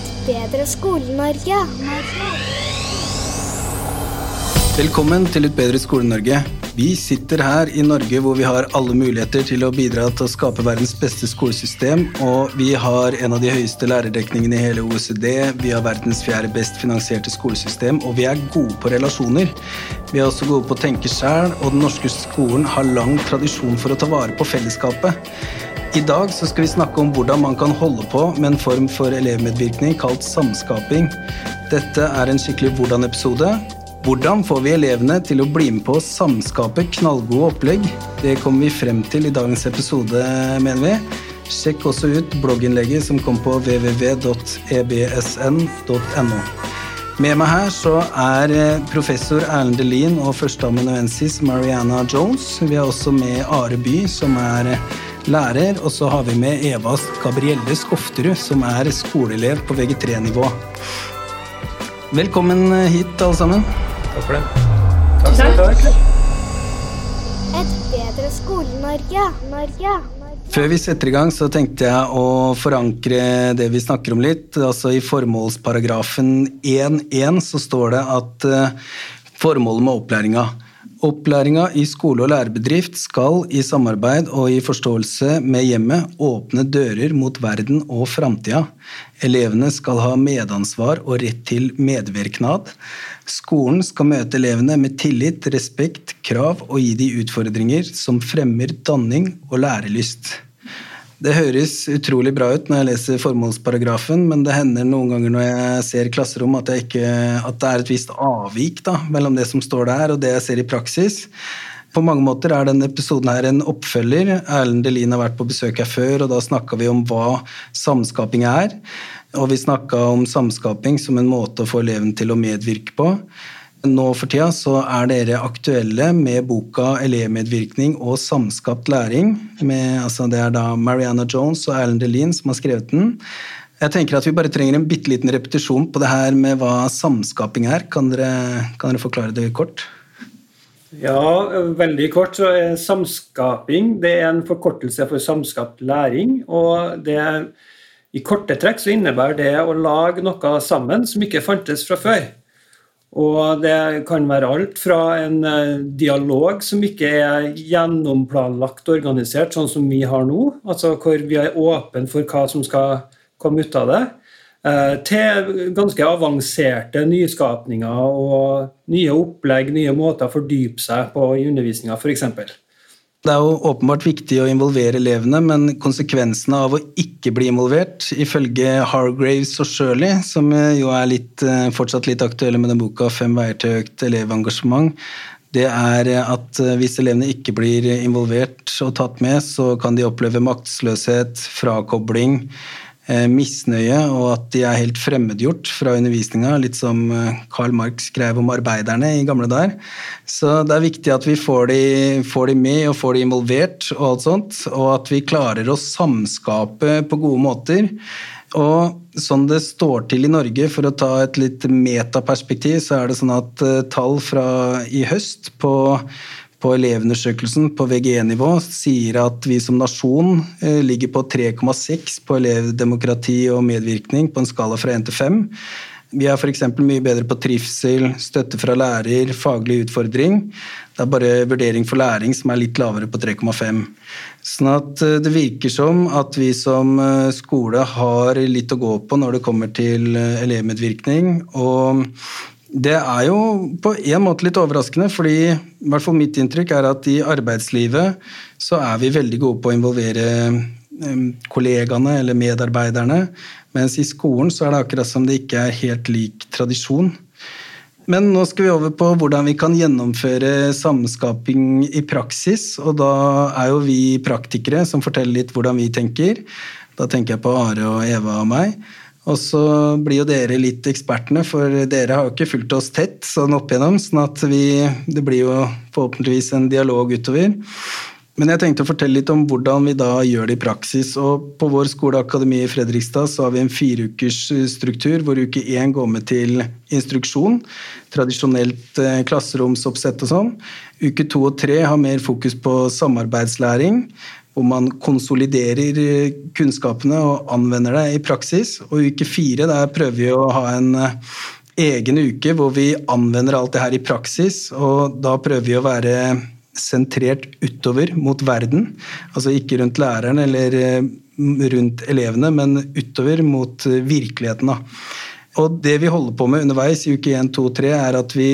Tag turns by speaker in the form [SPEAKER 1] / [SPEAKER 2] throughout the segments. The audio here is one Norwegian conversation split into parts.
[SPEAKER 1] Et bedre Skole-Norge.
[SPEAKER 2] Velkommen til Et bedre Skole-Norge. Vi sitter her i Norge hvor vi har alle muligheter til å bidra til å skape verdens beste skolesystem, og vi har en av de høyeste lærerdekningene i hele OECD, vi har verdens fjerde best finansierte skolesystem, og vi er gode på relasjoner. Vi er også gode på å tenke sjæl, og den norske skolen har lang tradisjon for å ta vare på fellesskapet. I dag skal vi snakke om hvordan man kan holde på med en form for elevmedvirkning kalt samskaping. Dette er en skikkelig hvordan-episode, hvordan får vi elevene til å bli med på å samskape knallgode opplegg? Det kommer vi frem til i dagens episode, mener vi. Sjekk også ut blogginnlegget som kom på www.ebsn.no. Med meg her så er eh, professor Erlend Delin og førsteamanuensis Mariana Jones. Vi er også med Are By, som er eh, lærer, og så har vi med Eva Gabrielle Skofterud, som er skoleelev på VG3-nivå. Velkommen hit, alle sammen.
[SPEAKER 3] Takk for det.
[SPEAKER 4] Takk skal du ha.
[SPEAKER 1] Et bedre Skole-Norge. Norge.
[SPEAKER 2] Før vi setter i gang, så tenkte jeg å forankre det vi snakker om litt. Altså I formålsparagrafen 1.1 så står det at uh, formålet med opplæringa Opplæringa i skole og lærebedrift skal i samarbeid og i forståelse med hjemmet åpne dører mot verden og framtida. Elevene skal ha medansvar og rett til medvirknad. Skolen skal møte elevene med tillit, respekt, krav og gi de utfordringer som fremmer danning og lærelyst. Det høres utrolig bra ut når jeg leser formålsparagrafen, men det hender noen ganger når jeg ser klasserom at, ikke, at det er et visst avvik da, mellom det som står der og det jeg ser i praksis. På mange måter er denne episoden her en oppfølger. Erlend Delin har vært på besøk her før, og da snakka vi om hva samskaping er. Og vi snakka om samskaping som en måte å få eleven til å medvirke på. Nå for tida så er dere aktuelle med boka 'Elevmedvirkning og samskapt læring'. Med, altså det er da Mariana Jones og Erlend Delin som har skrevet den. Jeg tenker at Vi bare trenger en bitte liten repetisjon på det her med hva samskaping er. Kan dere, kan dere forklare det kort?
[SPEAKER 4] Ja, veldig kort. så er Samskaping det er en forkortelse for samskapt læring. og det I korte trekk så innebærer det å lage noe sammen som ikke fantes fra før. Og det kan være alt fra en eh, dialog som ikke er gjennomplanlagt og organisert, sånn som vi har nå, altså hvor vi er åpne for hva som skal komme ut av det, eh, til ganske avanserte nyskapninger og nye opplegg, nye måter å fordype seg på i undervisninga, f.eks.
[SPEAKER 2] Det er jo åpenbart viktig å involvere elevene, men konsekvensene av å ikke bli involvert, ifølge Hargraves og Shirley, som jo er litt, eh, fortsatt litt aktuelle med den boka 'Fem veier til økt elevengasjement', det er at eh, hvis elevene ikke blir involvert og tatt med, så kan de oppleve maktesløshet, frakobling, misnøye, og at de er helt fremmedgjort fra undervisninga. Litt som eh, Karl Marx skrev om arbeiderne i gamle dager. Så det er viktig at vi får de, får de, med og får de involvert, og alt sånt, og at vi klarer å samskape på gode måter. Og sånn det står til i Norge, for å ta et litt metaperspektiv, så er det sånn at eh, tall fra i høst på på Elevundersøkelsen på VG1-nivå sier at vi som nasjon eh, ligger på 3,6 på elevdemokrati og medvirkning på en skala fra 1 til 5. Vi er f.eks. mye bedre på trivsel, støtte fra lærer, faglig utfordring. Det er bare vurdering for læring som er litt lavere på 3,5. Sånn at eh, det virker som at vi som eh, skole har litt å gå på når det kommer til elevmedvirkning. Og det er jo på en måte litt overraskende, fordi i hvert fall mitt inntrykk er at i arbeidslivet så er vi veldig gode på å involvere kollegaene eller medarbeiderne, mens i skolen så er det akkurat som det ikke er helt lik tradisjon. Men nå skal vi over på hvordan vi kan gjennomføre samskaping i praksis. Og da er jo vi praktikere som forteller litt hvordan vi tenker. Da tenker jeg på Are og Eva og meg. Og så blir jo dere litt ekspertene, for dere har jo ikke fulgt oss tett sånn opp igjennom, sånn at vi, det blir jo forhåpentligvis en dialog utover. Men jeg tenkte å fortelle litt om hvordan vi da gjør det i praksis. Og på vår skoleakademi i Fredrikstad så har vi en fireukers struktur hvor uke én går med til instruksjon. Tradisjonelt eh, klasseromsoppsett og sånn. Uke to og tre har mer fokus på samarbeidslæring. Hvor man konsoliderer eh, kunnskapene og anvender det i praksis. Og uke fire der prøver vi å ha en eh, egen uke hvor vi anvender alt det her i praksis, og da prøver vi å være sentrert utover mot verden. Altså ikke rundt læreren eller eh, rundt elevene, men utover mot virkeligheten. Da. Og det vi holder på med underveis i uke 1, 2, 3, er at vi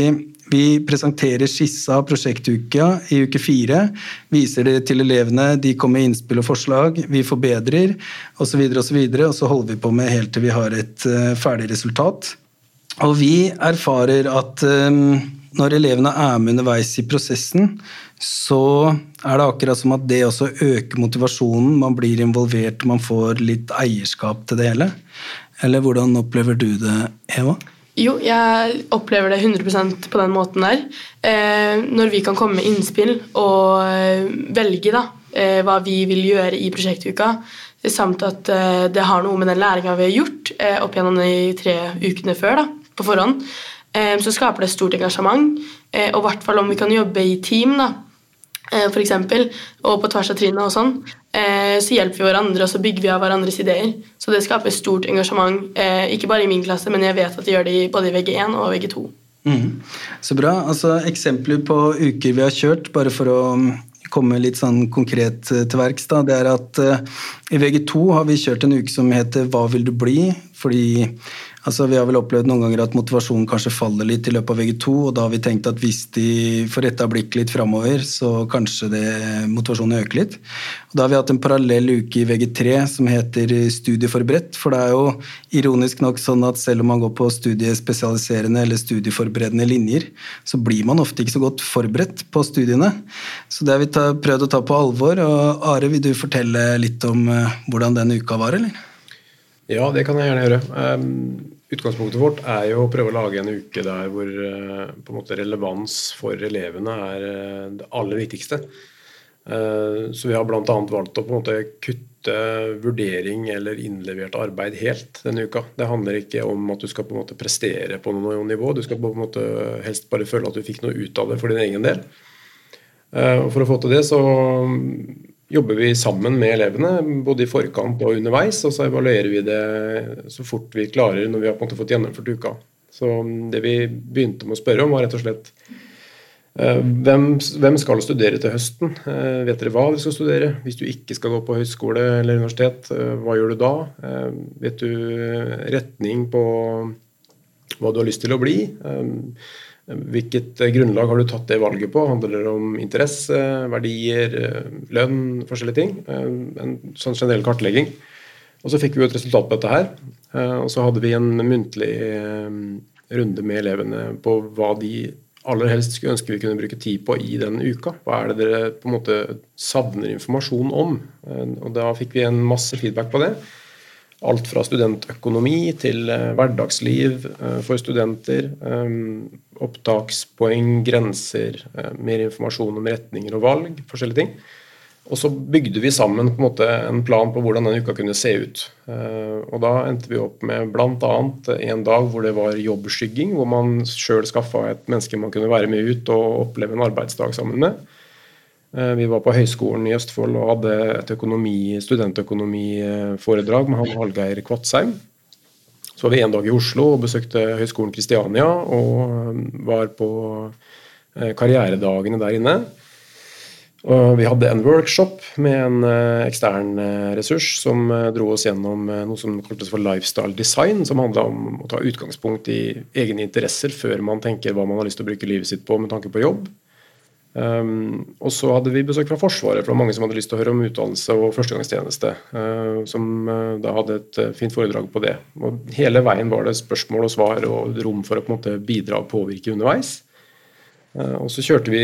[SPEAKER 2] vi presenterer skissa av prosjektuka i uke fire. Viser det til elevene, de kommer med innspill og forslag, vi forbedrer osv. Og, så videre, og, så holder vi på med helt til vi har et uh, ferdig resultat. Og vi erfarer at um, når elevene er med underveis i prosessen, så er det akkurat som at det også øker motivasjonen. Man blir involvert, man får litt eierskap til det hele. Eller hvordan opplever du det, Eva?
[SPEAKER 3] Jo, jeg opplever det 100% på den måten der. Eh, når vi kan komme med innspill og eh, velge da, eh, hva vi vil gjøre i prosjektuka, samt at eh, det har noe med den læringa vi har gjort eh, opp gjennom de tre ukene før da, på forhånd, eh, så skaper det stort engasjement. og i hvert fall om vi kan jobbe i team, da, for eksempel, og på tvers av trinnet og sånn, så hjelper vi hverandre og så bygger vi av hverandres ideer. Så det skaper stort engasjement, eh, ikke bare i min klasse, men jeg vet at de gjør det både i VG1 og VG2.
[SPEAKER 2] Mm. Så bra. altså Eksempler på uker vi har kjørt, bare for å mm, komme litt sånn konkret eh, til verks, det er at i VG2 har vi kjørt en uke som heter Hva vil du bli? Fordi Altså, vi har vel opplevd noen ganger at motivasjonen kanskje faller litt i løpet av VG2, og da har vi tenkt at hvis de får retta blikket litt framover, så kanskje det, motivasjonen øker litt. Og da har vi hatt en parallell uke i VG3 som heter studieforberedt, for det er jo ironisk nok sånn at selv om man går på studiespesialiserende eller studieforberedende linjer, så blir man ofte ikke så godt forberedt på studiene. Så det har vi prøvd å ta på alvor. Og Are, vil du fortelle litt om uh, hvordan den uka var, eller?
[SPEAKER 5] Ja, det kan jeg gjerne gjøre. Um Utgangspunktet vårt er jo å prøve å lage en uke der hvor eh, måte relevans for elevene er eh, det aller viktigste. Eh, så vi har bl.a. valgt å måte kutte vurdering eller innlevert arbeid helt denne uka. Det handler ikke om at du skal på måte prestere på noe nivå. Du skal helst bare føle at du fikk noe ut av det for din egen del. For å få til det så jobber vi sammen med elevene, både i forkant og underveis. Og så evaluerer vi det så fort vi klarer når vi har på en måte fått gjennomført uka. Så det vi begynte med å spørre om, var rett og slett eh, hvem, hvem skal studere til høsten? Eh, vet dere hva du skal studere? Hvis du ikke skal gå på høyskole eller universitet, eh, hva gjør du da? Vet du retning på hva du har lyst til å bli? Hvilket eh, grunnlag har du tatt det valget på? Handler det om interesse, verdier, eh, lønn, forskjellige ting? Eh, en sånn generell kartlegging. Og så fikk vi jo et resultat på dette her. Og så hadde vi en muntlig runde med elevene på hva de aller helst skulle ønske vi kunne bruke tid på i den uka. Hva er det dere på en måte savner informasjon om? Og da fikk vi en masse feedback på det. Alt fra studentøkonomi til eh, hverdagsliv eh, for studenter. Eh, opptakspoeng, grenser, mer informasjon om retninger og valg. Forskjellige ting. Og så bygde vi sammen en, måte, en plan på hvordan den uka kunne se ut. Og da endte vi opp med bl.a. en dag hvor det var jobbskygging, hvor man sjøl skaffa et menneske man kunne være med ut og oppleve en arbeidsdag sammen med. Eh, vi var på Høgskolen i Østfold og hadde et økonomi, studentøkonomiforedrag med han Hallgeir Kvatsheim. Så var vi en dag i Oslo og besøkte Høgskolen Kristiania og eh, var på eh, karrieredagene der inne. Og vi hadde en workshop med en ekstern ressurs som dro oss gjennom noe som kaltes for lifestyle design, som handla om å ta utgangspunkt i egne interesser før man tenker hva man har lyst til å bruke livet sitt på med tanke på jobb. Um, og så hadde vi besøk fra Forsvaret, for det var mange som hadde lyst til å høre om utdannelse og førstegangstjeneste. Uh, som uh, da hadde et uh, fint foredrag på det. Og hele veien var det spørsmål og svar og rom for å på en måte bidra og påvirke underveis. og så kjørte vi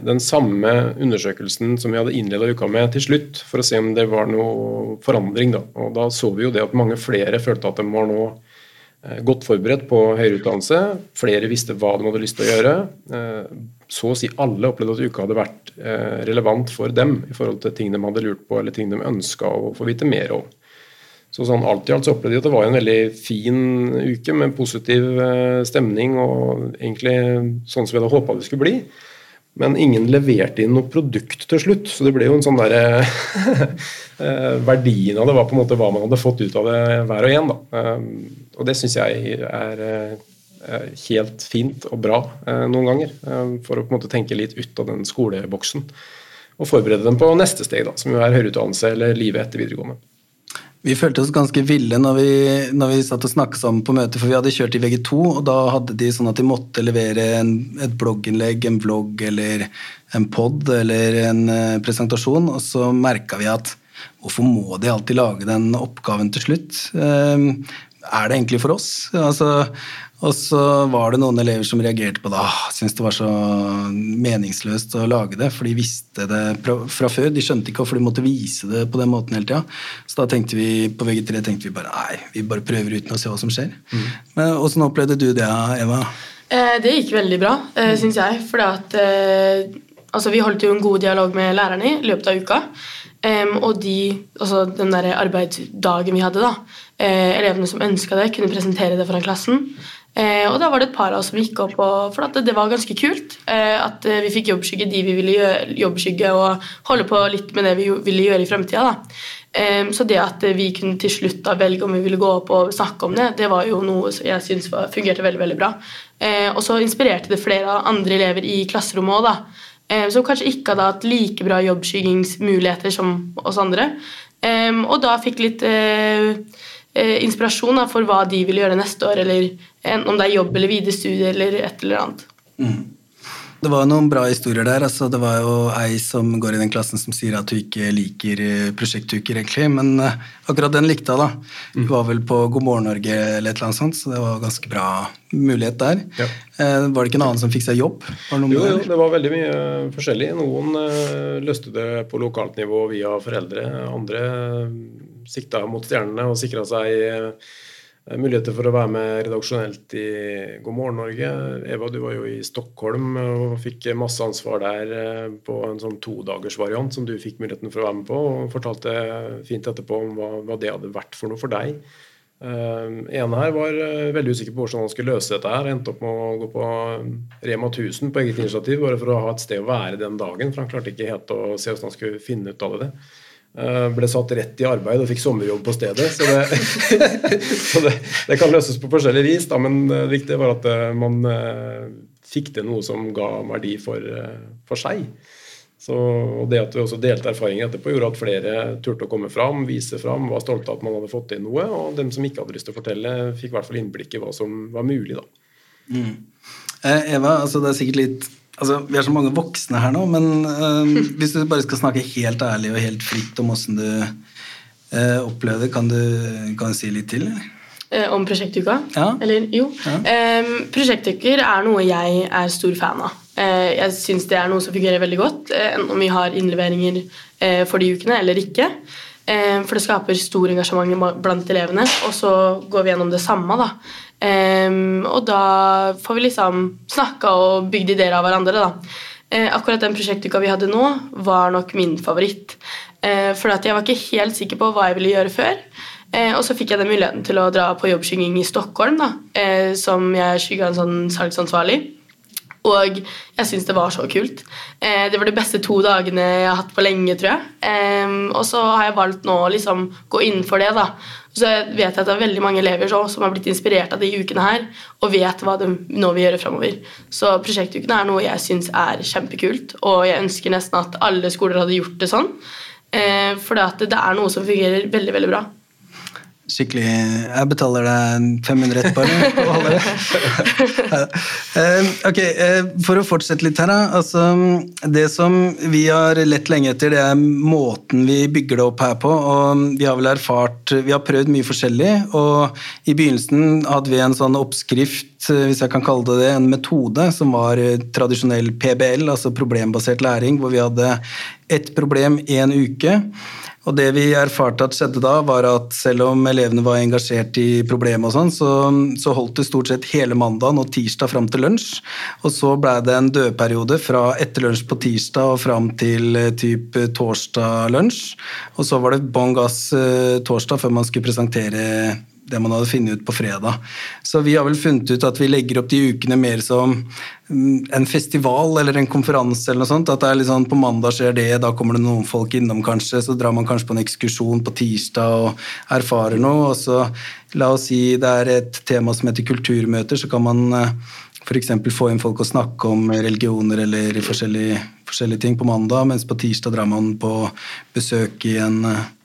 [SPEAKER 5] den samme undersøkelsen som vi hadde innleda uka med, til slutt, for å se om det var noe forandring. Da. Og da så vi jo det at mange flere følte at de var nå godt forberedt på høyere utdannelse. Flere visste hva de hadde lyst til å gjøre så å si alle opplevde at uka hadde vært eh, relevant for dem i forhold til ting de hadde lurt på eller ting de ønska å få vite mer om. Så sånn Alt i alt så opplevde de at det var en veldig fin uke med positiv eh, stemning og egentlig sånn som vi hadde håpa det skulle bli. Men ingen leverte inn noe produkt til slutt, så det ble jo en sånn derre Verdien av det var på en måte hva man hadde fått ut av det hver og en. da. Og det syns jeg er helt fint og bra noen ganger, for å på en måte tenke litt ut av den skoleboksen. Og forberede dem på neste steg, da, som jo er høyere utdannelse eller livet etter videregående.
[SPEAKER 2] Vi følte oss ganske ville når vi, når vi satt og snakket sammen på møtet, for vi hadde kjørt i VG2, og da hadde de sånn at de måtte levere en, et blogginnlegg, en vlogg eller en pod eller en uh, presentasjon, og så merka vi at hvorfor må de alltid lage den oppgaven til slutt? Uh, er det egentlig for oss? Altså, og så var det noen elever som reagerte på det. Ah, syntes det var så meningsløst å lage det, for de visste det fra før. De skjønte ikke hvorfor de måtte vise det på den måten hele tida. Så da tenkte vi på VG3 tenkte vi bare nei, vi bare prøver uten å se hva som skjer. Mm. Men Åssen opplevde du det, Eva?
[SPEAKER 3] Eh, det gikk veldig bra, eh, syns jeg. For eh, altså, vi holdt jo en god dialog med lærerne i løpet av uka. Um, og de, altså den der arbeidsdagen vi hadde, da, eh, elevene som ønska det, kunne presentere det foran klassen. Eh, og da var det et par av oss som gikk opp, og, for at det var ganske kult. Eh, at eh, vi fikk jobbskygge de vi ville jobbskygge, og holde på litt med det vi ville gjøre i fremtida. Eh, så det at vi kunne til slutt da velge om vi ville gå opp og snakke om det, det var jo noe som jeg syns fungerte veldig veldig bra. Eh, og så inspirerte det flere andre elever i klasserommet òg, da. Eh, som kanskje ikke hadde hatt like bra jobbskyggingsmuligheter som oss andre. og da fikk litt Eh, inspirasjon da, for hva de vil gjøre neste år, eller om det er jobb eller videre studier eller et eller annet. Mm.
[SPEAKER 2] Det var noen bra historier der. altså Det var jo ei som går i den klassen som sier at hun ikke liker eh, prosjektuker, egentlig. Men uh, akkurat den likte hun, da. Hun var vel på God morgen Norge eller et eller annet sånt, så det var ganske bra mulighet der. Ja. Var det ikke en annen som fikk seg jobb?
[SPEAKER 5] jo, jo, det var veldig mye forskjellig. Noen løste det på lokalt nivå via foreldre. Andre sikta mot stjernene og sikra seg eh, muligheter for å være med redaksjonelt i God morgen Norge. Eva, du var jo i Stockholm og fikk masse ansvar der eh, på en sånn todagersvariant som du fikk muligheten for å være med på, og fortalte fint etterpå om hva, hva det hadde vært for noe for deg. Uh, ene her var uh, veldig usikker på hvordan han skulle løse dette. her, Endte opp med å gå på Rema 1000 på eget initiativ bare for å ha et sted å være den dagen. For han klarte ikke helt å se hvordan han skulle finne ut av det. Eh, ble satt rett i arbeid og fikk sommerjobb på stedet. Så det, så det, det kan løses på forskjellig vis, da, men det viktige var at eh, man eh, fikk til noe som ga verdi for, for seg. Så, og Det at vi også delte erfaringer etterpå, gjorde at flere turte å komme fram, vise fram, var stolte av at man hadde fått til noe. Og dem som ikke hadde lyst til å fortelle, fikk i hvert fall innblikk i hva som var mulig. da.
[SPEAKER 2] Mm. Eva, altså det er sikkert litt Altså, Vi er så mange voksne her nå, men uh, hvis du bare skal snakke helt ærlig og helt fritt om åssen du uh, opplevde det, kan du, kan du si litt til? Eller?
[SPEAKER 3] Eh, om prosjektuka?
[SPEAKER 2] Ja.
[SPEAKER 3] Eller jo. Ja. Um, prosjektuker er noe jeg er stor fan av. Uh, jeg syns det er noe som fungerer veldig godt, enten om vi har innleveringer for de ukene eller ikke. For det skaper stor engasjement blant elevene, og så går vi gjennom det samme. da. Um, og da får vi liksom snakka og bygd ideer av hverandre. da. Uh, akkurat den prosjektuka vi hadde nå, var nok min favoritt. Uh, for jeg var ikke helt sikker på hva jeg ville gjøre før. Uh, og så fikk jeg den muligheten til å dra på jobbskygging i Stockholm, da, som jeg skygga en sånn salgsansvarlig. Og jeg syns det var så kult. Eh, det var de beste to dagene jeg har hatt på lenge, tror jeg. Eh, og så har jeg valgt nå å liksom gå inn for det. da. Så jeg vet at det er veldig mange elever som har blitt inspirert av de ukene her, og vet hva de nå vil gjøre framover. Så prosjektukene er noe jeg syns er kjempekult, og jeg ønsker nesten at alle skoler hadde gjort det sånn. Eh, for det er noe som fungerer veldig, veldig bra
[SPEAKER 2] skikkelig Jeg betaler deg 500 etterpå. par. ok, uh, For å fortsette litt her, da. Altså, det som vi har lett lenge etter, det er måten vi bygger det opp her på. og Vi har vel erfart Vi har prøvd mye forskjellig. og I begynnelsen hadde vi en sånn oppskrift, eh, hvis jeg kan kalle det det, en metode som var tradisjonell PBL, altså problembasert læring, hvor vi hadde ett problem én uke. Og det vi erfarte at skjedde da, var at selv om elevene var engasjert i problemet, og sånn, så, så, holdt det stort sett hele mandagen og tirsdag fram til lunsj. Og så blei det en dødperiode fra etter lunsj på tirsdag og fram til eh, typ torsdag lunsj. Og så var det bånn gass eh, torsdag før man skulle presentere det man hadde funnet ut på fredag. Så vi har vel funnet ut at vi legger opp de ukene mer som mm, en festival eller en konferanse eller noe sånt. At det er litt sånn på mandag skjer det, da kommer det noen folk innom kanskje, så drar man kanskje på en ekskursjon på tirsdag og erfarer noe, og så la oss si det er et tema som heter kulturmøter, så kan man eh, f.eks. få inn folk og snakke om religioner eller forskjellige, forskjellige, ting på mandag, mens på tirsdag drar man på besøk i en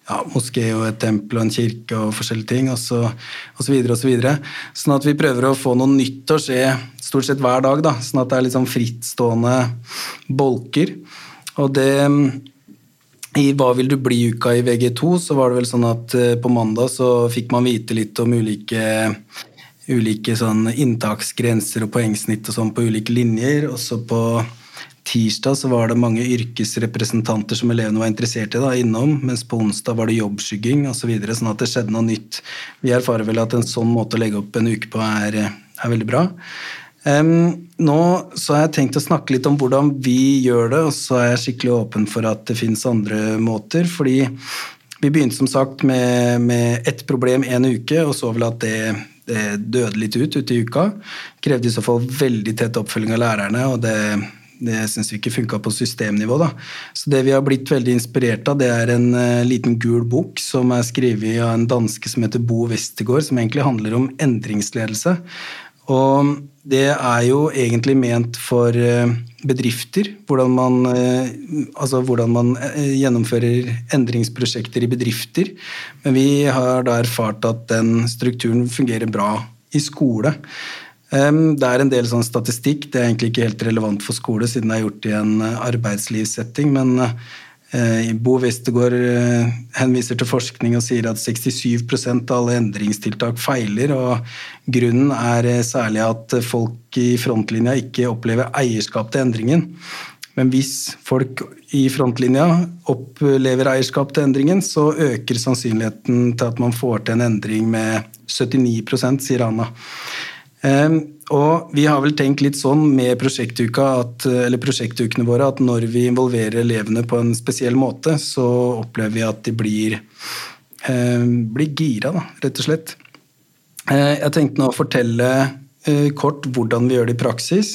[SPEAKER 2] ja, moské og et tempel og en kirke og forskjellige ting, og så, og så videre og så videre. Sånn at vi prøver å få noe nytt til å skje stort sett hver dag, da, sånn at det er litt sånn frittstående bolker. Og det i Hva vil du bli-uka i VG2 så var det vel sånn at eh, på mandag så fikk man vite litt om ulike ulike sånn inntaksgrenser og poengsnitt og sånn på ulike linjer. Og så på tirsdag så var det mange yrkesrepresentanter som elevene var interessert i da, innom, mens på onsdag var det jobbskygging osv. Så videre, sånn at det skjedde noe nytt. Vi erfarer vel at en sånn måte å legge opp en uke på er, er veldig bra. Um, nå så har jeg tenkt å snakke litt om hvordan vi gjør det, og så er jeg skikkelig åpen for at det finnes andre måter. fordi vi begynte som sagt med, med ett problem en uke, og så vel at det det døde litt ut ute i uka. Krevde i så fall veldig tett oppfølging av lærerne, og det, det syns vi ikke funka på systemnivå. Da. Så det vi har blitt veldig inspirert av, det er en uh, liten gul bok som er skrevet av en danske som heter Bo Westergård, som egentlig handler om endringsledelse. Og det er jo egentlig ment for uh, bedrifter. Hvordan man, uh, altså hvordan man gjennomfører endringsprosjekter i bedrifter. Men vi har da erfart at den strukturen fungerer bra i skole. Det er en del sånn statistikk, det er egentlig ikke helt relevant for skole siden det er gjort i en arbeidslivssetting, men Eh, Bo Westergård eh, henviser til forskning og sier at 67% av alle endringstiltak feiler. og Grunnen er eh, særlig at folk i frontlinja ikke opplever eierskap til endringen. Men hvis folk i frontlinja opplever eierskap til endringen, så øker sannsynligheten til at man får til en endring med 79 sier Anna. Og vi har vel tenkt litt sånn med at, prosjektukene våre at når vi involverer elevene på en spesiell måte, så opplever vi at de blir, eh, blir gira, da, rett og slett. Eh, jeg tenkte nå å fortelle eh, kort hvordan vi gjør det i praksis.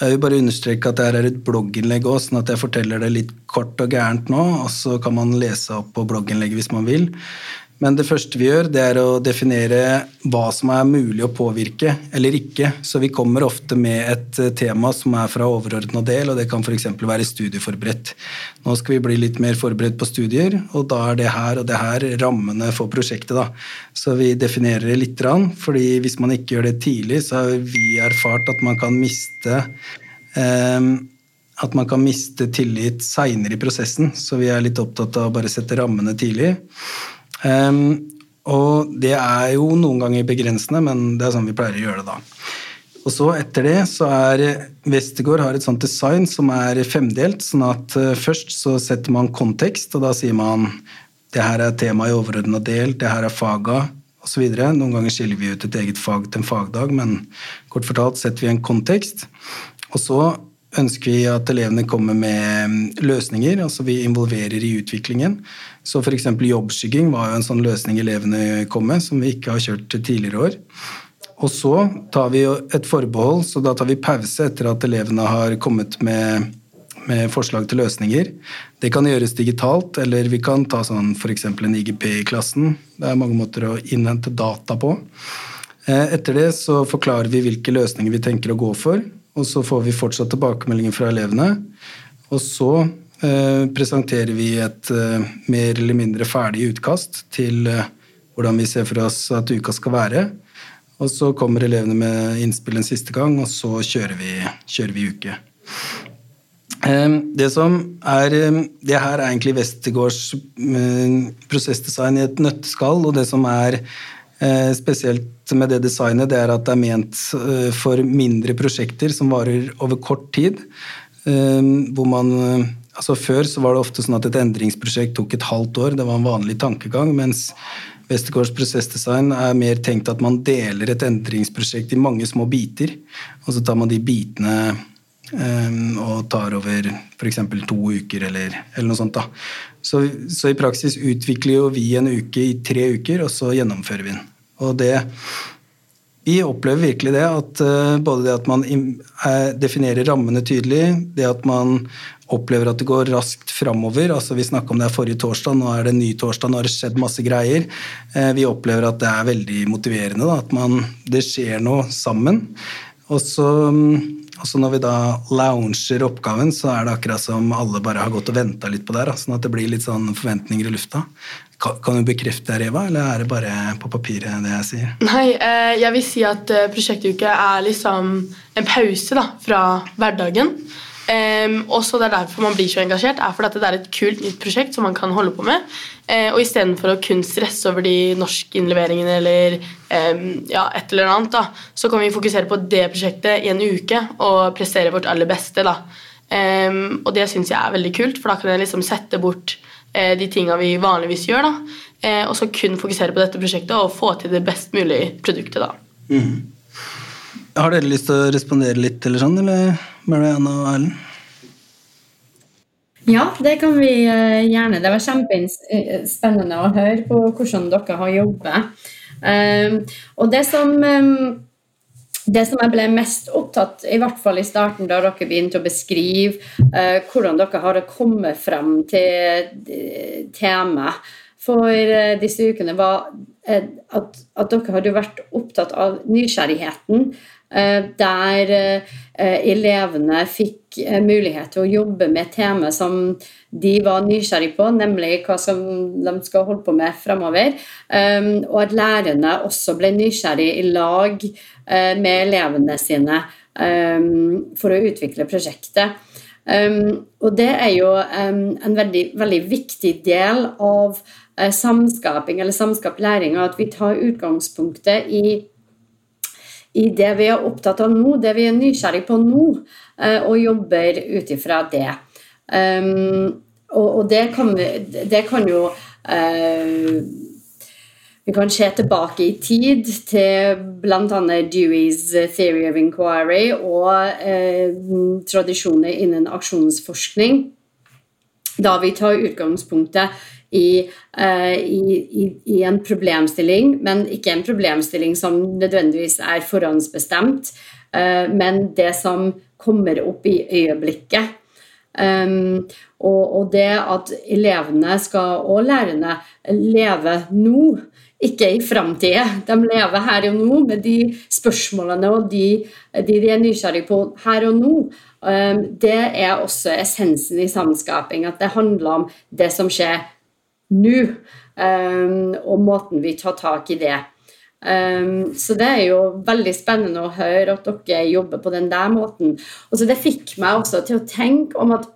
[SPEAKER 2] Jeg vil bare understreke at dette er et blogginnlegg òg, sånn at jeg forteller det litt kort og gærent nå. Og så kan man lese opp på blogginnlegget hvis man vil. Men det første vi gjør, det er å definere hva som er mulig å påvirke eller ikke. Så vi kommer ofte med et eh, tema som er fra overordna del, og det kan f.eks. være studieforberedt. Nå skal vi bli litt mer forberedt på studier, og da er det her og det her rammene for prosjektet. Da. Så vi definerer det litt, fordi hvis man ikke gjør det tidlig, så har vi erfart at man kan miste eh, at man kan miste tillit seinere i prosessen, så vi er litt opptatt av å bare sette rammene tidlig. Um, og det er jo noen ganger begrensende, men det er sånn vi pleier å gjøre det da. Og så etter det så er Westergård har et sånt design som er femdelt. sånn at uh, først så setter man kontekst, og da sier man det her er tema i overordna del, det her er faga osv. Noen ganger skiller vi ut et eget fag til en fagdag, men kort fortalt setter vi en kontekst. Og så ønsker vi at elevene kommer med mm, løsninger, altså vi involverer i utviklingen. Så f.eks. jobbskygging var jo en sånn løsning elevene kom med, som vi ikke har kjørt tidligere år. Og så tar vi et forbehold, så da tar vi pause etter at elevene har kommet med, med forslag til løsninger. Det kan gjøres digitalt, eller vi kan ta sånn f.eks. en IGP i klassen. Det er mange måter å innhente data på. Eh, etter det så forklarer vi hvilke løsninger vi tenker å gå for, og så får vi fortsatt tilbakemeldinger fra elevene. Og så presenterer vi et eh, mer eller mindre ferdig utkast til eh, hvordan vi ser for oss at uka skal være. Og så kommer elevene med innspill en siste gang, og så kjører vi, kjører vi uke. Det som er Det her er egentlig Westergårds prosessdesign i et nøtteskall, og det som er spesielt med det designet, det er at det er ment for mindre prosjekter som varer over kort tid. Hvor man altså Før så var det ofte sånn at et endringsprosjekt tok et halvt år. Det var en vanlig tankegang. Mens Westergårds prosessdesign er mer tenkt at man deler et endringsprosjekt i mange små biter. Og så tar man de bitene um, og tar over f.eks. to uker eller, eller, noe sånt. da. Så, så, i praksis utvikler jo vi en uke i tre uker, og så gjennomfører vi den. Og det Vi opplever virkelig det, at uh, både det at man uh, definerer rammene tydelig, det at man opplever at det går raskt framover. Altså, vi snakka om det forrige torsdag, nå er det ny torsdag, nå har det skjedd masse greier. Uh, vi opplever at det er veldig motiverende, da, at man, det skjer noe sammen. Og så så når vi da lounger oppgaven, så er det akkurat som alle bare har gått og venta litt på det. Sånn at det blir litt sånn forventninger i lufta. Kan, du bekrefte det, Eva, eller er det bare på papiret det jeg sier?
[SPEAKER 3] Nei, eh, jeg vil si at eh, prosjektuke er liksom en pause da, fra hverdagen. Um, også det er derfor man blir så engasjert, er fordi det er et kult nytt prosjekt som man kan holde på med. Uh, og istedenfor å kun stresse over de norskinnleveringene eller um, ja, et eller annet, da, så kan vi fokusere på det prosjektet i en uke og prestere vårt aller beste. Da. Um, og det syns jeg er veldig kult, for da kan jeg liksom sette bort de tinga vi vanligvis gjør, da, uh, og så kun fokusere på dette prosjektet og få til det best mulige produktet. da. Mm.
[SPEAKER 2] Har dere lyst til å respondere litt, eller sånn, eller Marianne og Erlend?
[SPEAKER 6] Ja, det kan vi eh, gjerne. Det var kjempespennende å høre på hvordan dere har jobbet. Ehm, og det som, det som jeg ble mest opptatt i hvert fall i starten, da dere begynte å beskrive uh, hvordan dere har kommet frem til uh, temaet for uh, disse ukene, var at, at, dere hadde vært opptatt av nysgjerrigheten Eh, der eh, elevene fikk eh, mulighet til å jobbe med et tema som de var nysgjerrig på, nemlig hva som de skal holde på med fremover. Og at lærerne også ble nysgjerrig i lag med elevene sine for å utvikle prosjektet. Og det er jo en veldig, veldig viktig del av samskaping eller samskaplæring, at vi tar utgangspunktet i i det vi er opptatt av nå, det vi er nysgjerrig på nå, eh, og jobber ut ifra det. Um, og, det, kan det, kan jo uh, Vi kan se tilbake i tid til bl.a. Deweys Theory of Inquiry og tradisjoner innen aksjonsforskning, da vi tar utgangspunktet i, uh, i, i, en problemstilling, men ikke en problemstilling som nødvendigvis er forhåndsbestemt, uh, men det som kommer opp i øyeblikket. Um, og, og, det at elevene skal, og lærerne leve nå, ikke i framtida. De lever her og nå med de spørsmålene og de, de, de er nysgjerrige på her og nå. Um, det er også essensen i samskaping, at det handler om det som skjer nå, um, og måten vi tar tak i det. Um, så det er jo veldig spennende å høre at dere jobber på den der måten. Og så Det fikk meg også til å tenke om at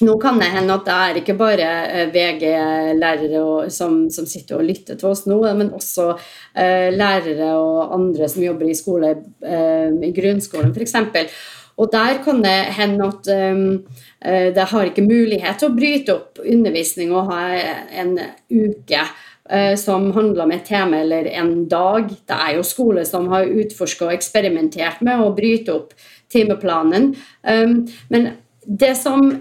[SPEAKER 6] nå kan det hende at det er ikke bare eh, VG-lærere som, som, sitter og lytter til oss nå, men også uh, lærere og andre som jobber i skole, uh, i grunnskolen f.eks. Og der kan det hende at um, det har ikke mulighet til å bryte opp undervisning og ha en uke uh, som handler om et tema, eller en dag. Det er jo skoler som har utforska og eksperimentert med å bryte opp timeplanen. Um, men det som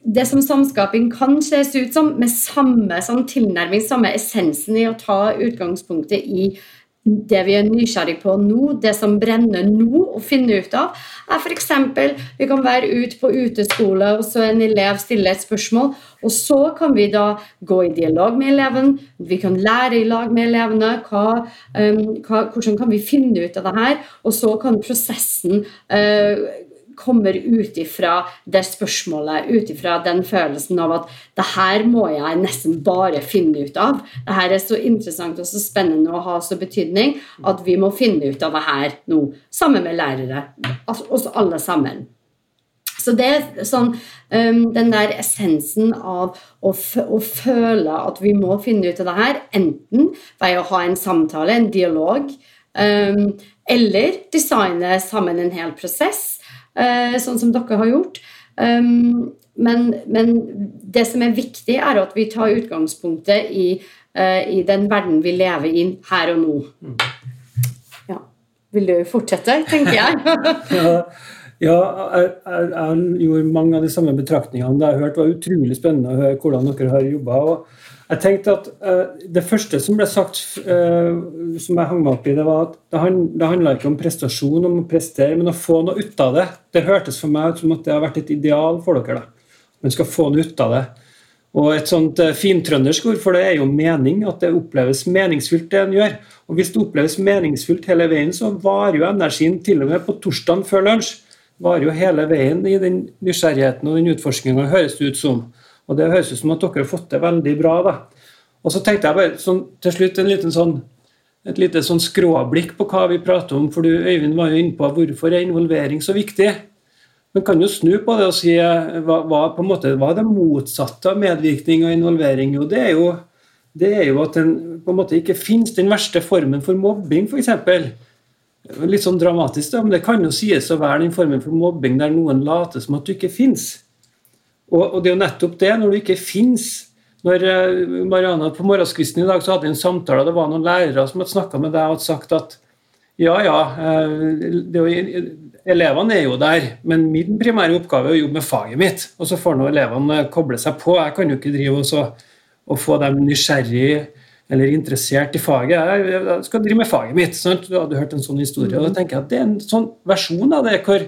[SPEAKER 6] det som samskaping kan ses ut som, med samme sånn tilnærming, samme essensen i å ta utgangspunktet i det vi er nysgjerrig på nå, det som brenner nå, å finne ut av, er f.eks. vi kan være ute på uteskole, og så en elev stiller et spørsmål, og så kan vi da gå i dialog med eleven, vi kan lære i lag med elevene hva, um, hva, hvordan kan vi finne ut av det her, og så kan prosessen uh, kommer ut ifra det spørsmålet, ut ifra den følelsen av at det her må jeg nesten bare finne ut av. Det her er så interessant og så spennende og har så betydning at vi må finne ut av det her nå, sammen med lærere. Oss alle sammen. Så det er sånn, um, den der essensen av å, å, føle at vi må finne ut av det her, enten ved å ha en samtale, en dialog, um, eller designe sammen en hel prosess. Eh, sånn som dere har gjort. Um, men, men, det som er viktig, er at vi tar utgangspunktet i, uh, i den verden vi lever i her og nå. Ja. Vil du fortsette, tenker jeg?
[SPEAKER 4] ja, ja jeg, jeg, jeg, gjorde mange av de samme betraktningene. Det jeg hørte var utrolig spennende å høre hvordan dere har jobba. Jeg tenkte at uh, Det første som ble sagt, uh, som jeg hang meg opp i, det var at det, hand, det handla ikke om prestasjon, om å prestere, men å få noe ut av det. Det hørtes for meg ut som at det har vært et ideal for dere. da. Man skal få noe ut av det. Og Et sånt uh, fintrøndersk ord for det er jo mening, at det oppleves meningsfylt, det en gjør. Og Hvis det oppleves meningsfylt hele veien, så varer jo energien til og med på torsdagen før lunsj. Varer jo hele veien i den nysgjerrigheten og den utforskninga, høres det ut som. Og Det høres ut som at dere har fått det veldig bra. da. Og så tenkte jeg bare sånn, til slutt en liten sånn, et lite sånn skråblikk på hva vi prater om. For du, Øyvind var jo inne på hvorfor er involvering så viktig. Men kan jo snu på det og si hva, hva, på en måte, hva er det motsatte av medvirkning og involvering? Jo, det er jo, det er jo at den på en måte ikke finnes den verste formen for mobbing, f.eks. Litt sånn dramatisk, da, men det kan jo sies å være den formen for mobbing der noen later som at du ikke finnes. Og, og, det er jo nettopp det, når du ikke fins når eh, Mariana På morgenskvisten i dag så hadde vi en samtale, og det var noen lærere som hadde snakka med deg og sagt at ja, ja, eh, jo, elevene er jo der, men min primære oppgave er å jobbe med faget mitt. Og så får nå elevene koble seg på. Jeg kan jo ikke drive og, og få dem nysgjerrig eller interessert i faget. Jeg skal drive med faget mitt. Sant? Du hadde hørt en sånn historie. og da tenker jeg at Det er en sånn versjon av det hvor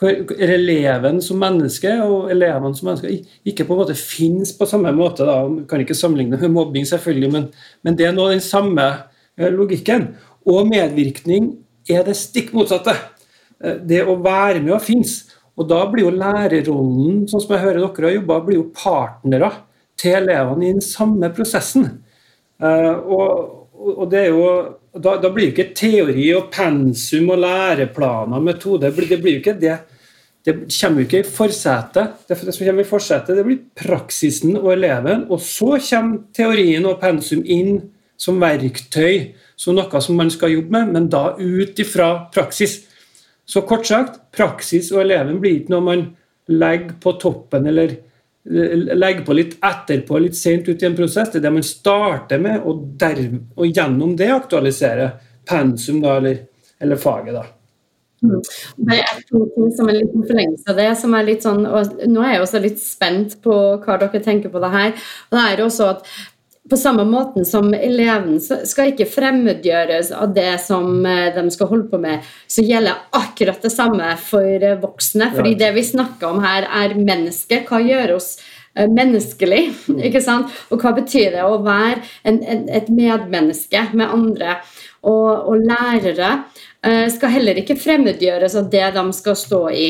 [SPEAKER 4] hvor eleven som menneske og elevene som mennesker ikke på en måte finnes på samme måte. Da. Vi kan ikke sammenligne med mobbing, selvfølgelig, men, men det er nå den samme eh, logikken. Og medvirkning er det stikk motsatte. Eh, det å være med og finnes. Og da blir jo lærerrollen, sånn som jeg hører dere har jobba, blir jo partnere til elevene i den samme prosessen. Eh, og, og det er jo da, da, blir det ikke teori og pensum og læreplaner og metode. Det blir jo ikke det det kommer jo ikke i forsetet. Det, som kommer i forsetet, det blir praksisen og eleven. Og så kommer teorien og pensum inn som verktøy, som noe som man skal jobbe med, men da ut ifra praksis. Så kort sagt, praksis og eleven blir ikke noe man legger på toppen eller legger på litt etterpå, litt sent ut i en prosess. Det er det man starter med, og, der, og gjennom det aktualisere pensum da, eller, eller faget. da.
[SPEAKER 6] Mm. Det er to ting som er litt forlengelse av det. som er litt sånn, og Nå er jeg også litt spent på hva dere tenker på det her. og det er også at på samme måten som eleven skal ikke fremmedgjøres av det som eh, de skal holde på med, så gjelder akkurat det samme for eh, voksne. fordi det vi snakker om her, er mennesket. Hva gjør oss eh, menneskelig? ikke sant? Og hva betyr det å være en, en, et medmenneske med andre? Og, og lærere skal heller ikke fremmedgjøres av det de skal stå i.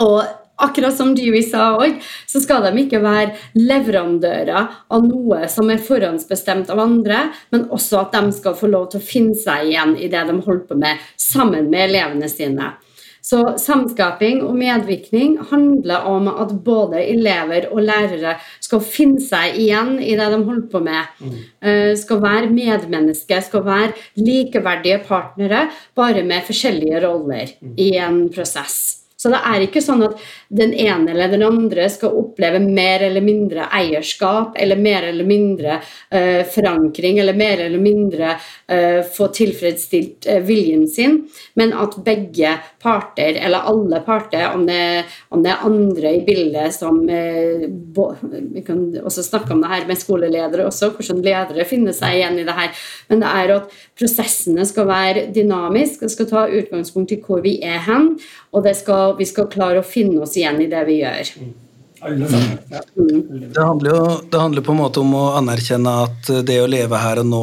[SPEAKER 6] Og akkurat som Dewey sa òg, så skal de ikke være leverandører av noe som er forhåndsbestemt av andre, men også at de skal få lov til å finne seg igjen i det de holder på med, sammen med elevene sine. Så samskaping og medvirkning handler om at både elever og lærere skal finne seg igjen i det de holder på med. Mm. Eh, skal være medmennesker, skal være likeverdige partnere, bare med forskjellige roller mm. i en prosess. Så det er ikke sånn at den ene eller den andre skal oppleve mer eller mindre eierskap eller mer eller mindre uh, forankring eller mer eller mindre uh, få tilfredsstilt uh, viljen sin, men at begge parter, eller alle parter, om det, om det er andre i bildet som Vi kan også snakke om det her med skoleledere også, hvordan ledere finner seg igjen i det her, men det er at prosessene skal være dynamiske, skal ta utgangspunkt i hvor vi er hen, og det skal vi skal klare å finne oss igjen i det vi gjør. Mm.
[SPEAKER 2] Det handler, jo, det handler på en måte om å anerkjenne at det å leve her og nå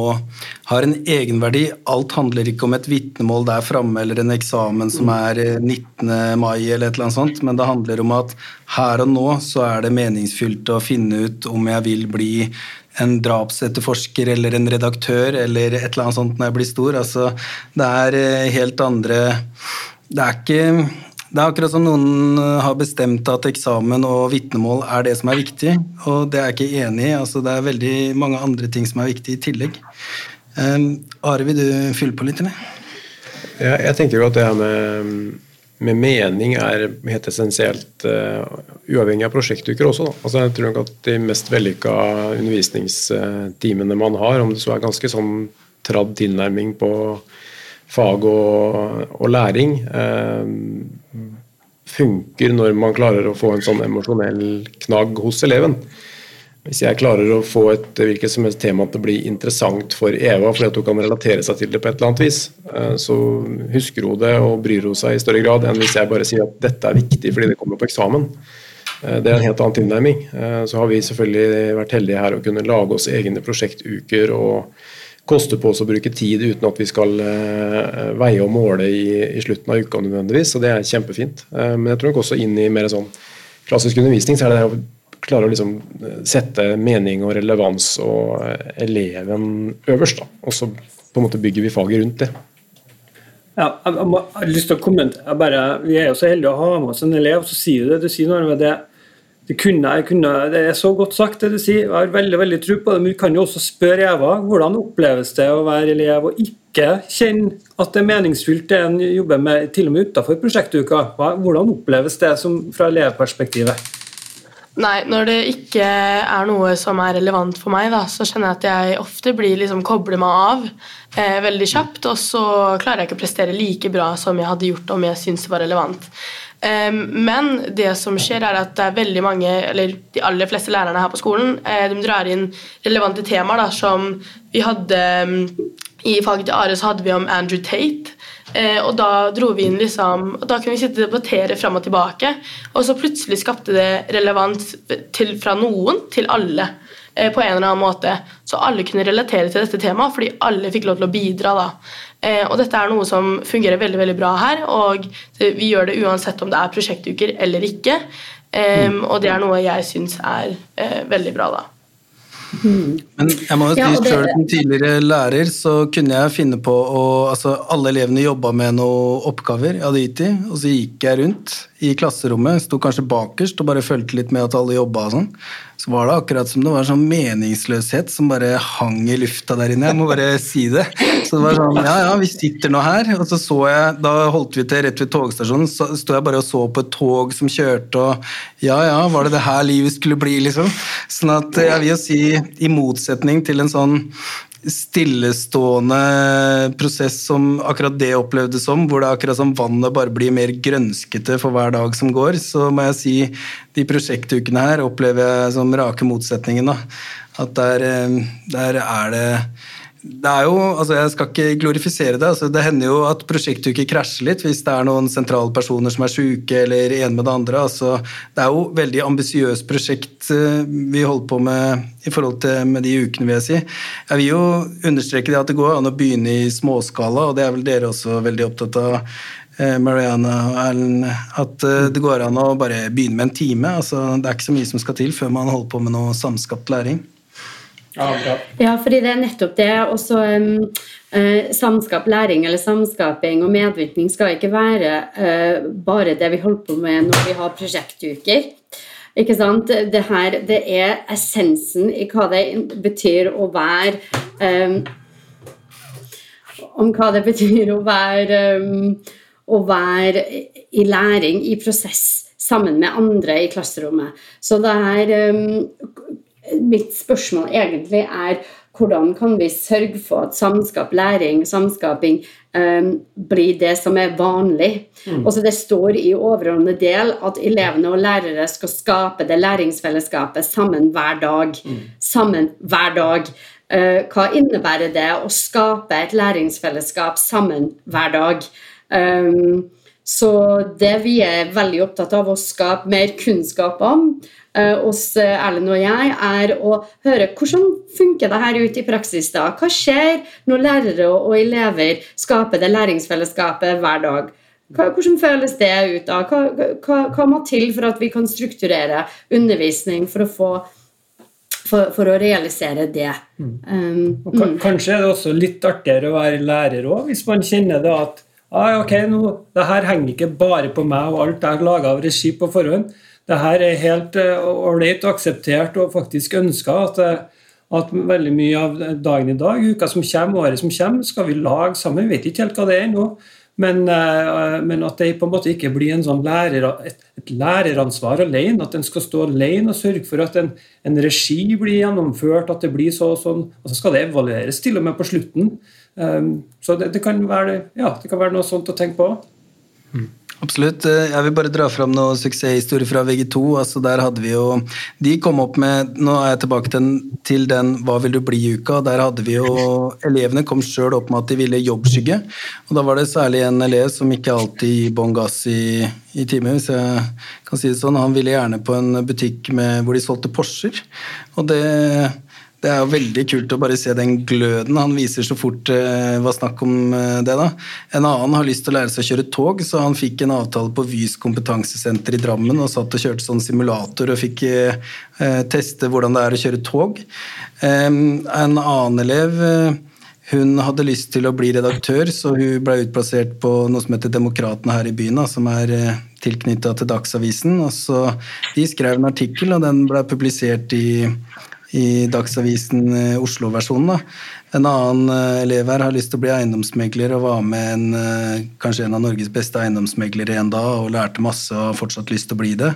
[SPEAKER 2] har en egenverdi. Alt handler ikke om et vitnemål der framme eller en eksamen som er 19. mai, eller et eller annet sånt, men det handler om at her og nå så er det meningsfylt å finne ut om jeg vil bli en drapsetterforsker eller en redaktør eller et eller annet sånt når jeg blir stor. Altså, det er eh, helt andre Det er ikke det er akkurat som noen eh, har bestemt at eksamen og vitnemål er det som er viktig, og det er jeg ikke enig i. Altså, det er veldig mange andre ting som er viktig i tillegg. Um, Are, vil du fylle på litt, eller?
[SPEAKER 5] Ja, jeg tenker jo at det her med, med mening er helt essensielt uh, uavhengig av prosjektuker også. Altså, jeg tror nok at de mest vellykka undervisningstimene man har, om det så er ganske sånn tradd tilnærming på fag og, og læring eh, funker når man klarer å få en sånn emosjonell knagg hos eleven. hvis jeg klarer å få et hvilket som helst tema til å bli interessant for Eva, fordi at hun kan relatere seg til det på et eller annet vis, eh, så husker hun det og bryr hun seg i større grad enn hvis jeg bare sier at dette er viktig fordi det kommer på eksamen. Eh, det er en helt annen tilnærming. Eh, så har vi selvfølgelig vært heldige her å kunne lage oss egne prosjektuker og koste på oss å bruke tid uten at vi skal veie og måle i, i slutten av uka nødvendigvis, og det er kjempefint. Men jeg tror nok også inn i mer sånn klassisk undervisning så er det det å klare å liksom eh, sette mening og relevans og uh, eleven øverst. Da. Og så på en måte bygger vi faget rundt det.
[SPEAKER 4] Ja, jeg, har lyst til å kommentere. Bare, vi er jo så heldige å ha med oss en elev, så sier du det. Du sier noe med det. Det, kunne, kunne, det er så godt sagt, det du sier. Jeg har veldig veldig tro på det. Men du kan jo også spørre Eva hvordan oppleves det å være elev og ikke kjenne at det er meningsfylt det en jobber med, til og med utenfor prosjektuka. Hvordan oppleves det som, fra elevperspektivet?
[SPEAKER 3] Nei, når det ikke er noe som er relevant for meg, da, så kjenner jeg at jeg ofte blir liksom kobler meg av eh, veldig kjapt, og så klarer jeg ikke å prestere like bra som jeg hadde gjort om jeg syntes det var relevant. Eh, men det som skjer, er at det er veldig mange, eller de aller fleste lærerne her på skolen, eh, de drar inn relevante temaer, da, som vi hadde I faget til Are så hadde vi om Andrew Tate. Eh, og da dro vi inn liksom og Da kunne vi sitte og debattere fram og tilbake. Og så plutselig skapte det relevans til, fra noen til alle på en eller annen måte. Så alle kunne relatere til dette temaet fordi alle fikk lov til å bidra. da. Eh, og dette er noe som fungerer veldig veldig bra her, og vi gjør det uansett om det er prosjektuker eller ikke. Um, og det er noe jeg syns er uh, veldig bra, da.
[SPEAKER 2] Men jeg må jo si ja, det... selv som tidligere lærer så kunne jeg finne på å altså Alle elevene jobba med noen oppgaver jeg hadde gitt dem, og så gikk jeg rundt i klasserommet, sto kanskje bakerst og bare fulgte litt med at alle jobba og sånn. Så var det akkurat som det var sånn meningsløshet som bare hang i lufta der inne. Jeg må bare si det. Så det var sånn Ja, ja, vi sitter nå her. Og så så jeg Da holdt vi til rett ved togstasjonen, så sto jeg bare og så på et tog som kjørte, og ja, ja, var det det her livet skulle bli, liksom? Sånn at jeg vil jo si, i motsetning til en sånn stillestående prosess som akkurat det opplevdes som, hvor det akkurat som vannet bare blir mer grønskete for hver dag som går, så må jeg si de prosjektukene her opplever jeg som rake motsetningen. Da. At der, eh, der er det det er jo, altså Jeg skal ikke glorifisere det. altså Det hender jo at prosjektuker krasjer litt hvis det er noen sentrale personer som er syke eller ene med det andre. altså Det er jo veldig ambisiøst prosjekt eh, vi holder på med i forhold til med de ukene, vil jeg si. Jeg vil jo understreke det at det går an å begynne i småskala, og det er vel dere også veldig opptatt av. Eh, Mariana og Erlend, at eh, det går an å bare begynne med en time. altså Det er ikke så mye som skal til før man holder på med noe samskapt læring.
[SPEAKER 6] Ja, fordi det er nettopp det. Også um, uh, samskap, læring eller samskaping og medvirkning skal ikke være uh, bare det vi holder på med når vi har prosjektuker. Ikke sant? Det her det er essensen i hva det betyr å være um, Om hva det betyr å være, um, å være i læring, i prosess, sammen med andre i klasserommet. Så det er um, mitt spørsmål egentlig er hvordan kan vi sørge for at samskap, læring, samskaping um, blir det som er vanlig? Mm. Også det står i overordnet del at elevene og lærere skal skape det læringsfellesskapet sammen hver dag. Mm. Sammen hver dag. Uh, hva innebærer det å skape et læringsfellesskap sammen hver dag? Um, så det vi er veldig opptatt av å skape mer kunnskap om, Eh, hos eh, Erlend og jeg, er å høre hvordan funker det her ut i praksis. da? Hva skjer når lærere og elever skaper det læringsfellesskapet hver dag? hvordan føles det ut? da? Hva, hva, hva, må til for at vi kan strukturere undervisning for å få for, for å realisere det. Mm.
[SPEAKER 4] Um, mm. Kanskje er det også litt artigere å være lærer òg, hvis man kjenner det at ah, ok, nå, det her henger ikke bare på meg og alt jeg har laga av regi på forhånd det her er helt eh, ålreit og akseptert og faktisk ønska at, eh, at, veldig mye av dagen i dag, uka som kommer, året som kommer, skal vi lage sammen. Vi vet ikke helt hva det er ennå. Men, eh, men, at det på en måte ikke blir sånn lærer, et, et, læreransvar alene. At en skal stå alene og sørge for at en, en regi blir gjennomført. At det blir så sånn, så skal det evalueres til og med på slutten. Um, så det, det, kan være, ja, det kan være noe sånt å tenke på.
[SPEAKER 2] Mm. Absolutt. Eh, jeg vil bare dra fram noen suksesshistorier fra VG2. altså der hadde vi jo, De kom opp med Nå er jeg tilbake til den, til den 'Hva vil du bli?'-uka. Der hadde vi jo Elevene kom sjøl opp med at de ville jobbskygge. Og da var det særlig en elev som ikke alltid gir bånn gass i, i time, hvis jeg kan si det sånn. Han ville gjerne på en butikk med, hvor de solgte Porscher. Og det det er jo veldig kult å bare se den gløden han viser så fort det eh, var snakk om eh, det. da. En annen har lyst til å lære seg å kjøre tog, så han fikk en avtale på Vys kompetansesenter i Drammen og satt og kjørte sånn simulator og fikk eh, teste hvordan det er å kjøre tog. En annen elev hun hadde lyst til å bli redaktør, så hun ble utplassert på noe som heter Demokratene her i byen, som er tilknytta til Dagsavisen. Og så De skrev en artikkel, og den ble publisert i i Dagsavisen eh, Oslo-versjonen. En annen uh, elev her har lyst til å bli eiendomsmegler og var med en, uh, kanskje en av Norges beste eiendomsmeglere en dag og lærte masse og har fortsatt lyst til å bli det.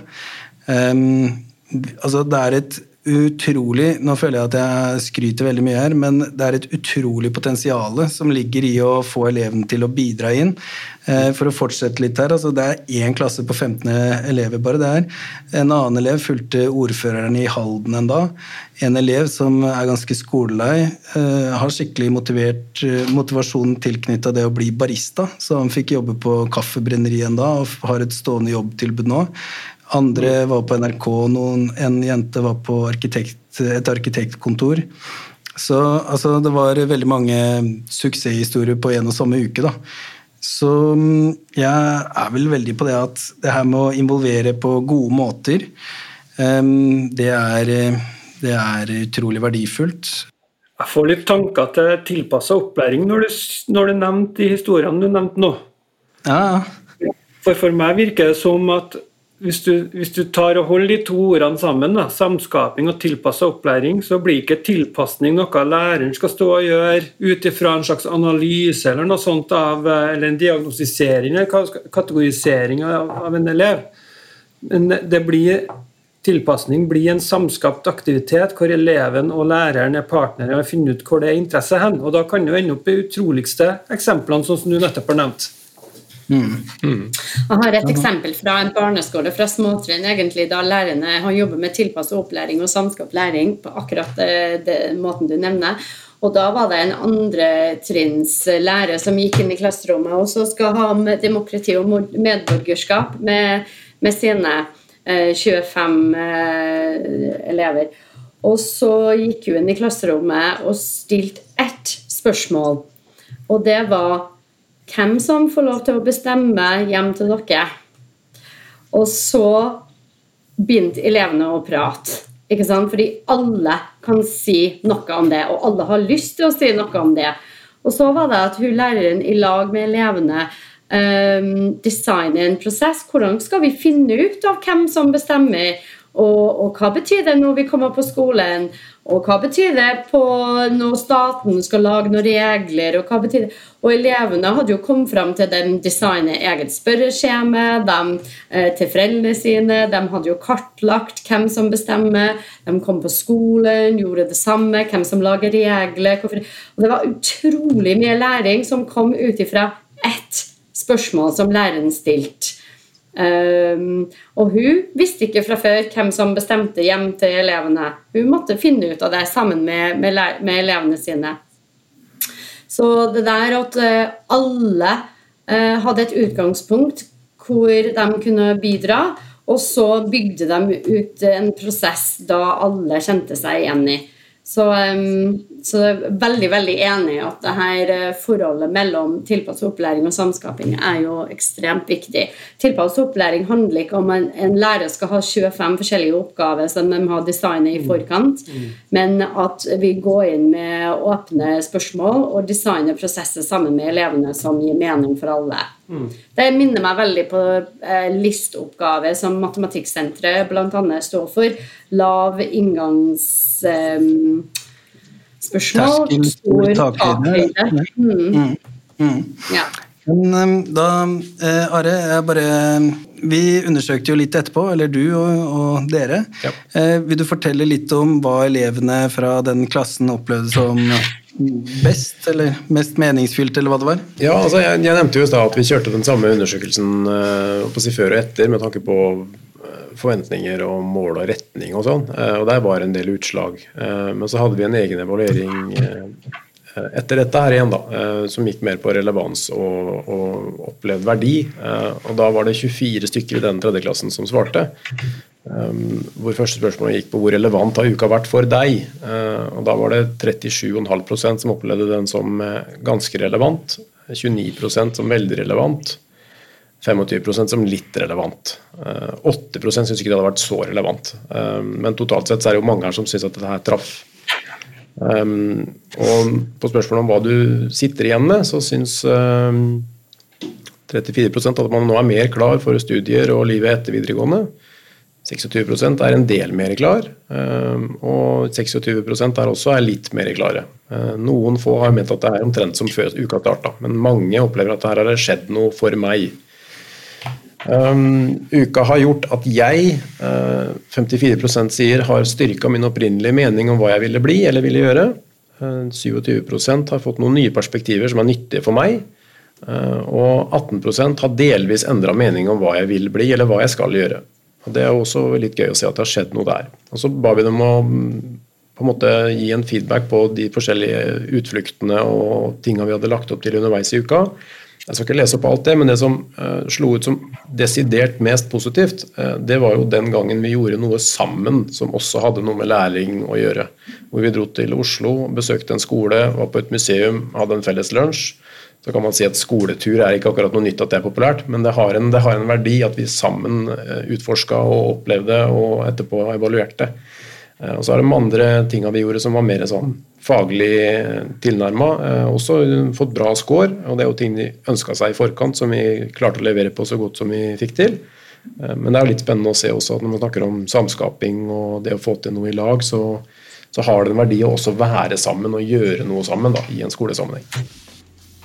[SPEAKER 2] Um, altså det er et utrolig Nå føler jeg at jeg skryter veldig mye her, men det er et utrolig potensial som ligger i å få eleven til å bidra inn. Eh, for å fortsette litt her, altså Det er én klasse på 15 elever bare der. En annen elev fulgte ordføreren i Halden en dag. En elev som er ganske skolelei, eh, har skikkelig motivert, eh, motivasjon tilknytta det å bli barista. Så han fikk jobbe på Kaffebrenneriet en og har et stående jobbtilbud nå. Andre var på NRK, noen, en jente var på arkitekt, et arkitektkontor. Så altså, det var veldig mange suksesshistorier på en og samme uke. da. Så mm, jeg er vel veldig på det at det her med å involvere på gode måter, det, er, det er utrolig verdifullt.
[SPEAKER 4] Jeg får litt tanker til tilpassa opplæring når du, når du nevnte de historiene du nevnte nå.
[SPEAKER 2] Ja.
[SPEAKER 4] For for meg virker det som at hvis du, hvis du, tar og holder de to ordene sammen, da, samskaping og tilpassa opplæring, så blir ikke tilpasning noe læreren skal stå og gjøre ut ifra en slags analyse eller noe sånt av, eller en diagnostisering eller kategorisering av, av en elev. Men det blir Tilpasning blir en samskapt aktivitet hvor eleven og læreren er partnere og finner ut hvor det er interesse hen. Og Da kan du ende opp i utroligste eksemplene, sånn som du nettopp har nevnt.
[SPEAKER 6] Mm. Jeg har et eksempel fra en barneskole fra småtrinn, egentlig, da lærerne har jobber med tilpasset opplæring og samskapt læring på akkurat den måten du nevner. Og da var det en andretrinnslærer som gikk inn i klasserommet og så skal ha med demokrati og medborgerskap med, med sine eh, 25 eh, elever. Og så gikk hun inn i klasserommet og stilte ett spørsmål. Og det var hvem som får lov til å bestemme hjem til dere. Og så begynte elevene å prate. Ikke sant? Fordi alle kan si noe om det, og alle har lyst til å si noe om det. Og så var det at hun læreren i lag med elevene um, designer en prosess. Hvordan skal vi finne ut av hvem som bestemmer? Og, og, hva betyr det når vi kommer på skolen? Og hva betyr det på når staten skal lage noen regler? Og hva betyr det? Og elevene hadde jo kommet fram til de designet eget spørreskjema eh, til foreldrene sine. De hadde jo kartlagt hvem som bestemmer. De kom på skolen, gjorde det samme. Hvem som lager regler. Hvorfor. Og det var utrolig mye læring som kom ut ifra ett spørsmål som læreren stilte. Um, og hun visste ikke fra før hvem som bestemte hjem til elevene. Hun måtte finne ut av det sammen med, med, med elevene sine. Så det der at uh, alle uh, hadde et utgangspunkt hvor de kunne bidra, og så bygde de ut en prosess da alle kjente seg igjen i. Så, um, så jeg er veldig veldig enig i at det her eh, forholdet mellom tilpasset opplæring og samskaping er jo ekstremt viktig. Tilpasset opplæring handler ikke om en, en lærer skal ha 25 forskjellige oppgaver som de har designet i mm. forkant, mm. men at vi går inn med åpne spørsmål og designer prosesser sammen med elevene som gir mening for alle. Mm. Det minner meg veldig på eh, listoppgave som Matematikksenteret bl.a. står for. Lav inngangs... eh, stor takhøyde. Mm.
[SPEAKER 2] Mm. Mm. Ja. Men um, da, eh, Are, jeg bare Vi undersøkte jo litt etterpå, eller du og, og dere. Ja. Eh, vil du fortelle litt om hva elevene fra den klassen opplevde som best, eller mest meningsfylt, eller hva det var?
[SPEAKER 5] Ja, altså jeg, jeg nevnte jo i stad at vi kjørte den samme undersøkelsen eh, på si før og etter med tanke på forventninger og mål og retning og sånn. Uh, og der var en del utslag. men så hadde vi en egen evaluering etter dette her igjen, da, som gikk mer på relevans og, og opplevd verdi. og da var det 24 stykker i den tredjeklassen som svarte. Hvor første spørsmål gikk på hvor relevant har uka vært for deg. Og Da var det 37,5% som opplevde den som ganske relevant. 29% som veldig relevant. 25% som litt relevant. Uh, 8 syns ikke det hadde vært så relevant. Um, men totalt sett så er det jo mange her som syns at dette her traff. Um, og på spørsmålet om hva du sitter igjen med, så syns 34% at man nå er mer klar for studier og livet etter videregående. 26% er en del mer klar, eh, og 26% er også er litt mer klare. Eh, noen få har ment at det er omtrent som før uka starta, men mange opplever at her har det skjedd noe for meg. Um, uka har gjort at jeg, uh, 54% sier, har styrka min opprinnelige mening om hva jeg ville bli eller ville gjøre. Uh, 27% har fått noen nye perspektiver som er nyttige for meg. Uh, og 18% har delvis endra mening om hva jeg vil bli eller hva jeg skal gjøre. Og Det er også litt gøy å se at det har skjedd noe der. Og Så ba vi dem å på en måte gi en feedback på de forskjellige utfluktene og tinga vi hadde lagt opp til underveis i uka. Jeg skal ikke lese opp alt det, men det som uh, slo ut som desidert mest positivt, uh, det var jo den gangen vi gjorde noe sammen som også hadde noe med læring å gjøre. Hvor vi dro til Oslo, besøkte en skole, var på et museum, hadde en felles lunsj. Så kan man si at skoletur er ikke akkurat noe nytt at det er populært, men det har en, det har en verdi at vi sammen eh, utforska og opplevde og etterpå evaluerte. Eh, og så er det andre tinga vi gjorde som var mer sånn faglig tilnærma. Eh, også fått bra score, og det er jo ting de ønska seg i forkant som vi klarte å levere på så godt som vi fikk til. Men det er litt spennende å se også at når man snakker om samskaping og det å få til noe i lag, så, så har det en verdi å også være sammen og gjøre noe sammen da, i en skolesammenheng.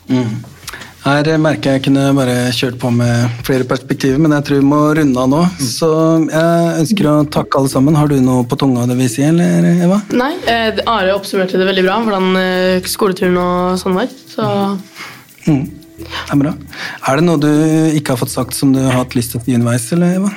[SPEAKER 2] Mm. Her merker jeg kunne bare kjørt på med flere perspektiver, men jeg tror vi må runde av nå. Mm. Så jeg ønsker å takke alle sammen. Har du noe på tunga du vil si, eller Eva?
[SPEAKER 3] Nei, eh, Are oppsummerte det veldig bra, hvordan eh, skoleturen og sånn var. Så
[SPEAKER 2] mm. Det er bra. Er det noe du ikke har fått sagt som du har hatt lyst til å si underveis, eller Eva?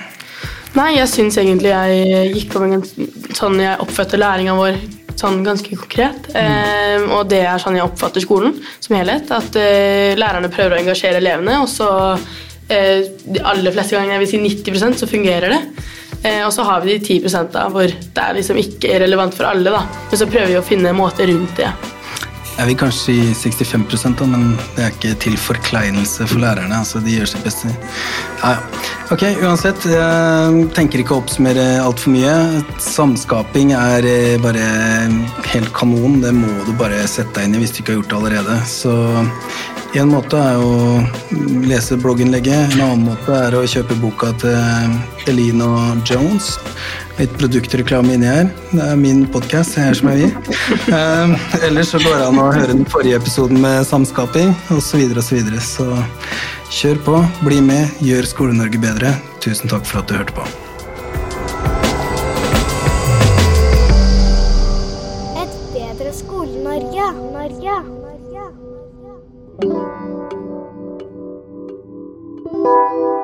[SPEAKER 3] Nei, jeg syns egentlig jeg gikk på med sånn jeg oppfatter læringa vår sånn ganske konkret. Eh, og det er sånn jeg oppfatter skolen som helhet. At eh, lærerne prøver å engasjere elevene, og så eh, de aller fleste ganger, jeg vil si 90% så fungerer det. Eh, og så har vi de 10 da, hvor det er liksom ikke relevant for alle. da. Men så prøver vi å finne måter rundt det.
[SPEAKER 2] Jeg vil kanskje si 65 da, men det er ikke til forkleinelse for lærerne. altså De gjør sitt beste. Ja, ja. Ok, uansett. Jeg tenker ikke å oppsummere altfor mye. Samskaping er eh, bare helt kanon. Det må du bare sette deg inn i hvis du ikke har gjort det allerede. Så en måte er å lese blogginnlegget, en annen måte er å kjøpe boka til Elina Jones. Litt produktreklame inni her. Det er min podkast, jeg er som jeg vil. Um, ellers så går det an å høre den forrige episoden med samskaping osv. Og så, videre. så kjør på, bli med, gjør Skole-Norge bedre. Tusen takk for at du hørte på.
[SPEAKER 1] Et bedre Skole-Norge. Norge. Norge. Norge. you.